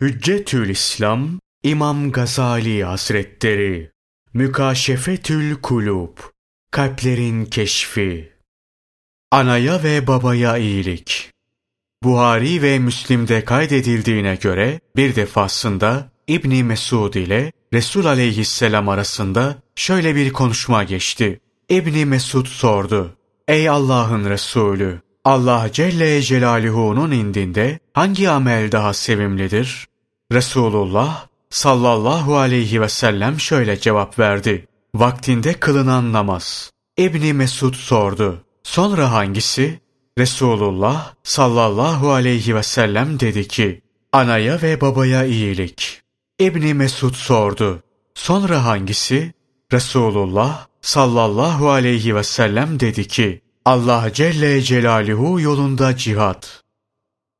Hüccetül İslam İmam Gazali Hazretleri Mükaşefetül Kulub Kalplerin Keşfi Anaya ve babaya iyilik Buhari ve Müslim'de kaydedildiğine göre bir defasında İbni Mesud ile Resul aleyhisselam arasında şöyle bir konuşma geçti. İbni Mesud sordu. Ey Allah'ın Resulü! Allah Celle Celaluhu'nun indinde hangi amel daha sevimlidir? Resulullah sallallahu aleyhi ve sellem şöyle cevap verdi. Vaktinde kılınan namaz. İbni Mesud sordu. Sonra hangisi? Resulullah sallallahu aleyhi ve sellem dedi ki, anaya ve babaya iyilik. İbni Mesud sordu. Sonra hangisi? Resulullah sallallahu aleyhi ve sellem dedi ki, Allah Celle Celaluhu yolunda cihat.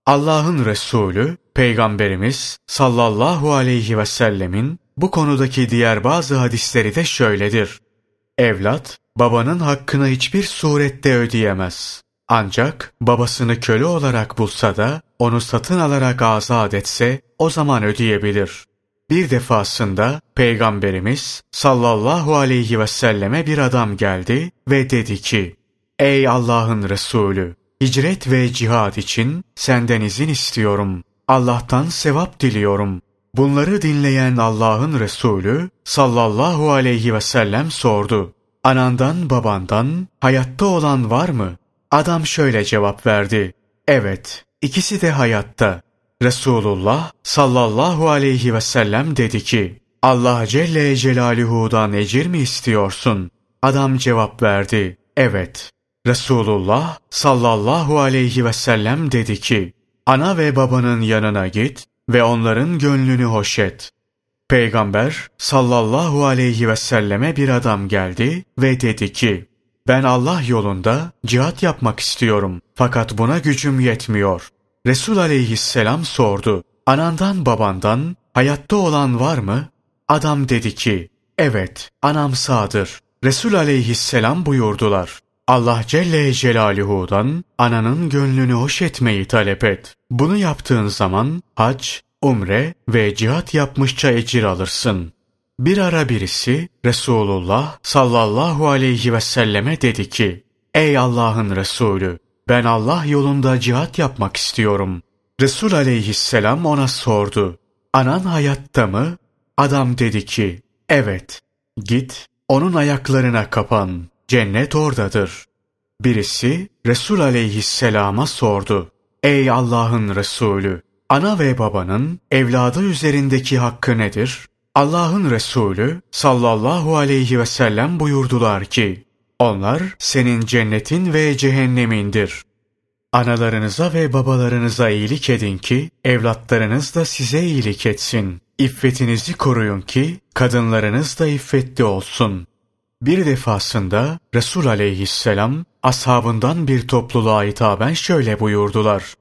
Allah'ın Resulü, Peygamberimiz sallallahu aleyhi ve sellemin bu konudaki diğer bazı hadisleri de şöyledir. Evlat, babanın hakkını hiçbir surette ödeyemez. Ancak babasını köle olarak bulsa da onu satın alarak azat etse o zaman ödeyebilir. Bir defasında Peygamberimiz sallallahu aleyhi ve selleme bir adam geldi ve dedi ki, Ey Allah'ın Resulü! Hicret ve cihad için senden izin istiyorum. Allah'tan sevap diliyorum. Bunları dinleyen Allah'ın Resulü sallallahu aleyhi ve sellem sordu. Anandan babandan hayatta olan var mı? Adam şöyle cevap verdi. Evet, ikisi de hayatta. Resulullah sallallahu aleyhi ve sellem dedi ki, Allah Celle Celaluhu'dan ecir mi istiyorsun? Adam cevap verdi, evet. Resulullah sallallahu aleyhi ve sellem dedi ki, ana ve babanın yanına git ve onların gönlünü hoş et. Peygamber sallallahu aleyhi ve selleme bir adam geldi ve dedi ki, ben Allah yolunda cihat yapmak istiyorum fakat buna gücüm yetmiyor. Resul aleyhisselam sordu, anandan babandan hayatta olan var mı? Adam dedi ki, evet anam sağdır. Resul aleyhisselam buyurdular. Allah Celle Celaluhu'dan ananın gönlünü hoş etmeyi talep et. Bunu yaptığın zaman hac, umre ve cihat yapmışça ecir alırsın. Bir ara birisi Resulullah sallallahu aleyhi ve selleme dedi ki, Ey Allah'ın Resulü, ben Allah yolunda cihat yapmak istiyorum. Resul aleyhisselam ona sordu, anan hayatta mı? Adam dedi ki, evet, git, onun ayaklarına kapan.'' Cennet oradadır. Birisi Resul aleyhisselama sordu. Ey Allah'ın Resulü! Ana ve babanın evladı üzerindeki hakkı nedir? Allah'ın Resulü sallallahu aleyhi ve sellem buyurdular ki, onlar senin cennetin ve cehennemindir. Analarınıza ve babalarınıza iyilik edin ki, evlatlarınız da size iyilik etsin. İffetinizi koruyun ki, kadınlarınız da iffetli olsun. Bir defasında Resul aleyhisselam ashabından bir topluluğa hitaben şöyle buyurdular.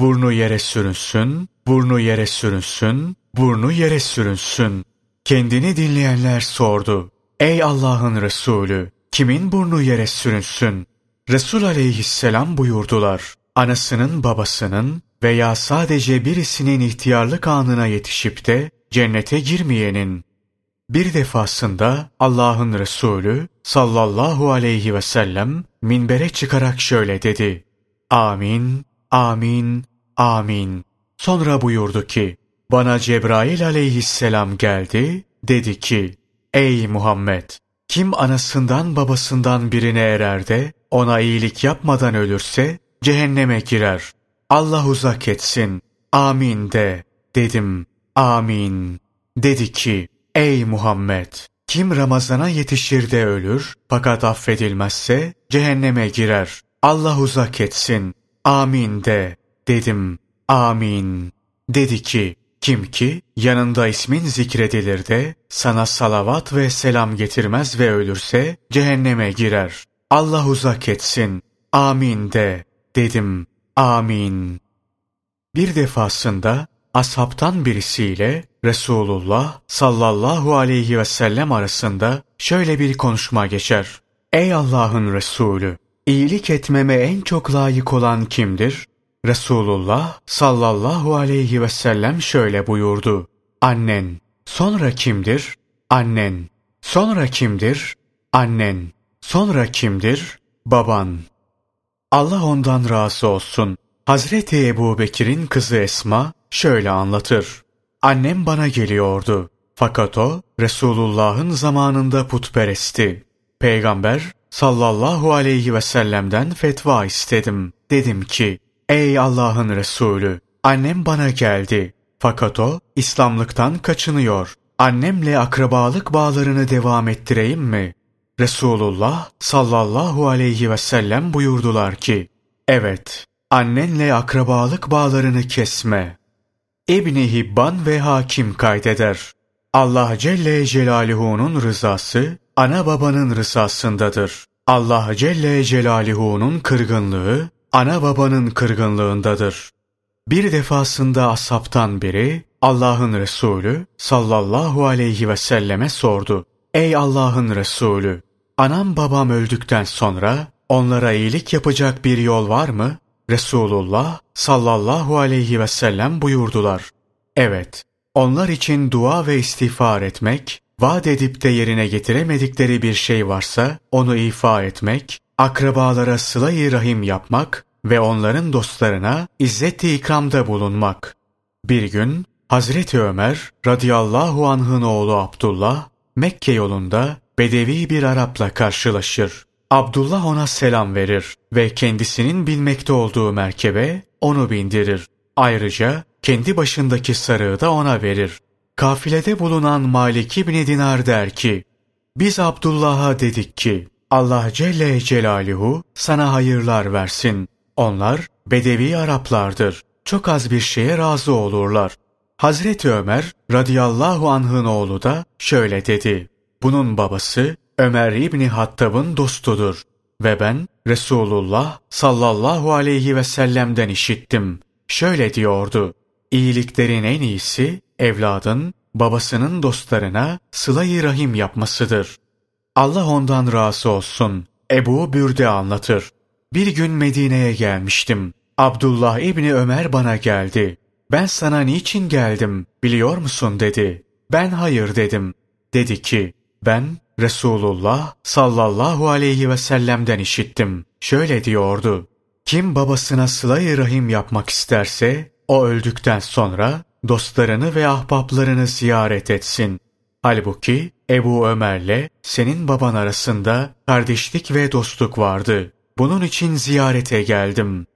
Burnu yere sürünsün, burnu yere sürünsün, burnu yere sürünsün. Kendini dinleyenler sordu. Ey Allah'ın Resulü, kimin burnu yere sürünsün? Resul aleyhisselam buyurdular. Anasının babasının veya sadece birisinin ihtiyarlık anına yetişip de cennete girmeyenin bir defasında Allah'ın Resulü sallallahu aleyhi ve sellem minbere çıkarak şöyle dedi. Amin, amin, amin. Sonra buyurdu ki, bana Cebrail aleyhisselam geldi, dedi ki, Ey Muhammed! Kim anasından babasından birine erer de ona iyilik yapmadan ölürse cehenneme girer. Allah uzak etsin. Amin de. Dedim. Amin. Dedi ki, Ey Muhammed! Kim Ramazana yetişir de ölür fakat affedilmezse cehenneme girer. Allah uzak etsin. Amin de. Dedim. Amin. Dedi ki, kim ki yanında ismin zikredilir de sana salavat ve selam getirmez ve ölürse cehenneme girer. Allah uzak etsin. Amin de. Dedim. Amin. Bir defasında ashabtan birisiyle Resulullah sallallahu aleyhi ve sellem arasında şöyle bir konuşma geçer. Ey Allah'ın Resulü! iyilik etmeme en çok layık olan kimdir? Resulullah sallallahu aleyhi ve sellem şöyle buyurdu. Annen, sonra kimdir? Annen, sonra kimdir? Annen, sonra kimdir? Baban. Allah ondan razı olsun. Hazreti Ebu Bekir'in kızı Esma şöyle anlatır. Annem bana geliyordu. Fakat o Resulullah'ın zamanında putperestti. Peygamber sallallahu aleyhi ve sellem'den fetva istedim. Dedim ki, ey Allah'ın Resulü, annem bana geldi. Fakat o İslamlıktan kaçınıyor. Annemle akrabalık bağlarını devam ettireyim mi? Resulullah sallallahu aleyhi ve sellem buyurdular ki, evet, annenle akrabalık bağlarını kesme. İbni Hibban ve Hakim kaydeder. Allah Celle Celaluhu'nun rızası, ana babanın rızasındadır. Allah Celle Celaluhu'nun kırgınlığı, ana babanın kırgınlığındadır. Bir defasında asaptan biri, Allah'ın Resulü sallallahu aleyhi ve selleme sordu. Ey Allah'ın Resulü, anam babam öldükten sonra onlara iyilik yapacak bir yol var mı? Resulullah sallallahu aleyhi ve sellem buyurdular. Evet, onlar için dua ve istiğfar etmek, vaat edip de yerine getiremedikleri bir şey varsa onu ifa etmek, akrabalara sıla rahim yapmak ve onların dostlarına izzet-i ikramda bulunmak. Bir gün Hazreti Ömer radıyallahu anh'ın oğlu Abdullah Mekke yolunda bedevi bir Arap'la karşılaşır. Abdullah ona selam verir ve kendisinin bilmekte olduğu merkebe onu bindirir. Ayrıca kendi başındaki sarığı da ona verir. Kafilede bulunan Malik İbni Dinar der ki, biz Abdullah'a dedik ki, Allah Celle Celaluhu sana hayırlar versin. Onlar Bedevi Araplardır. Çok az bir şeye razı olurlar. Hazreti Ömer radıyallahu anh'ın oğlu da şöyle dedi. Bunun babası Ömer İbni Hattab'ın dostudur. Ve ben Resulullah sallallahu aleyhi ve sellem'den işittim. Şöyle diyordu. İyiliklerin en iyisi evladın babasının dostlarına sıla rahim yapmasıdır. Allah ondan razı olsun. Ebu Bürde anlatır. Bir gün Medine'ye gelmiştim. Abdullah İbni Ömer bana geldi. Ben sana niçin geldim biliyor musun dedi. Ben hayır dedim. Dedi ki ben Resulullah sallallahu aleyhi ve sellem'den işittim. Şöyle diyordu. Kim babasına sıla rahim yapmak isterse o öldükten sonra dostlarını ve ahbaplarını ziyaret etsin. Halbuki Ebu Ömer'le senin baban arasında kardeşlik ve dostluk vardı. Bunun için ziyarete geldim.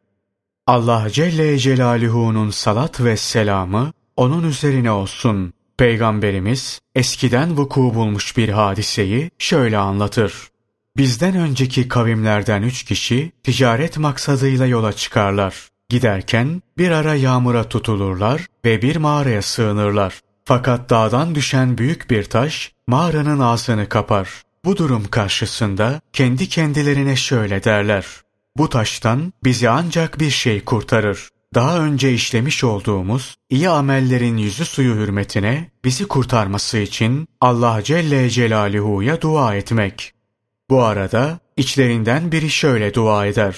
Allah Celle Celaluhu'nun salat ve selamı onun üzerine olsun. Peygamberimiz eskiden vuku bulmuş bir hadiseyi şöyle anlatır. Bizden önceki kavimlerden üç kişi ticaret maksadıyla yola çıkarlar. Giderken bir ara yağmura tutulurlar ve bir mağaraya sığınırlar. Fakat dağdan düşen büyük bir taş mağaranın ağzını kapar. Bu durum karşısında kendi kendilerine şöyle derler. Bu taştan bizi ancak bir şey kurtarır. Daha önce işlemiş olduğumuz iyi amellerin yüzü suyu hürmetine bizi kurtarması için Allah Celle Celaluhu'ya dua etmek. Bu arada içlerinden biri şöyle dua eder.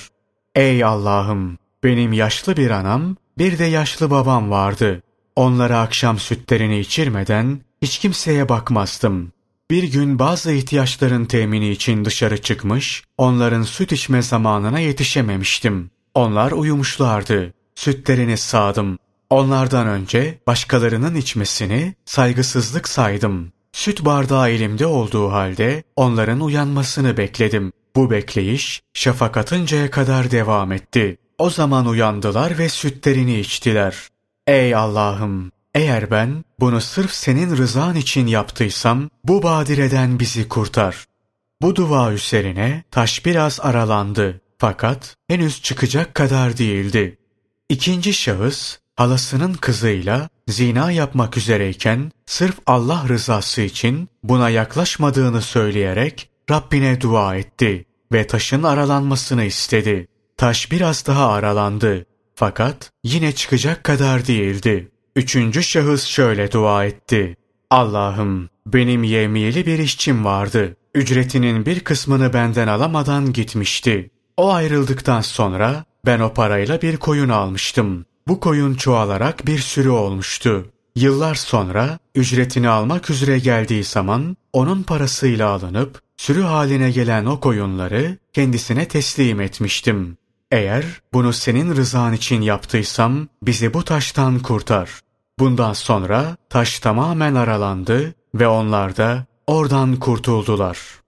Ey Allah'ım! Benim yaşlı bir anam, bir de yaşlı babam vardı. Onlara akşam sütlerini içirmeden hiç kimseye bakmazdım. Bir gün bazı ihtiyaçların temini için dışarı çıkmış, onların süt içme zamanına yetişememiştim. Onlar uyumuşlardı. Sütlerini sağdım. Onlardan önce başkalarının içmesini saygısızlık saydım. Süt bardağı elimde olduğu halde onların uyanmasını bekledim. Bu bekleyiş şafak atıncaya kadar devam etti. O zaman uyandılar ve sütlerini içtiler. Ey Allah'ım! Eğer ben bunu sırf senin rızan için yaptıysam bu badireden bizi kurtar. Bu dua üzerine taş biraz aralandı fakat henüz çıkacak kadar değildi. İkinci şahıs halasının kızıyla zina yapmak üzereyken sırf Allah rızası için buna yaklaşmadığını söyleyerek Rabbine dua etti ve taşın aralanmasını istedi. Taş biraz daha aralandı fakat yine çıkacak kadar değildi. Üçüncü şahıs şöyle dua etti. Allah'ım benim yemiyeli bir işçim vardı. Ücretinin bir kısmını benden alamadan gitmişti. O ayrıldıktan sonra Ben o parayla bir koyun almıştım. Bu koyun çoğalarak bir sürü olmuştu. Yıllar sonra ücretini almak üzere geldiği zaman onun parasıyla alınıp sürü haline gelen o koyunları kendisine teslim etmiştim. Eğer bunu senin rızan için yaptıysam bizi bu taştan kurtar. Bundan sonra taş tamamen aralandı ve onlar da oradan kurtuldular.''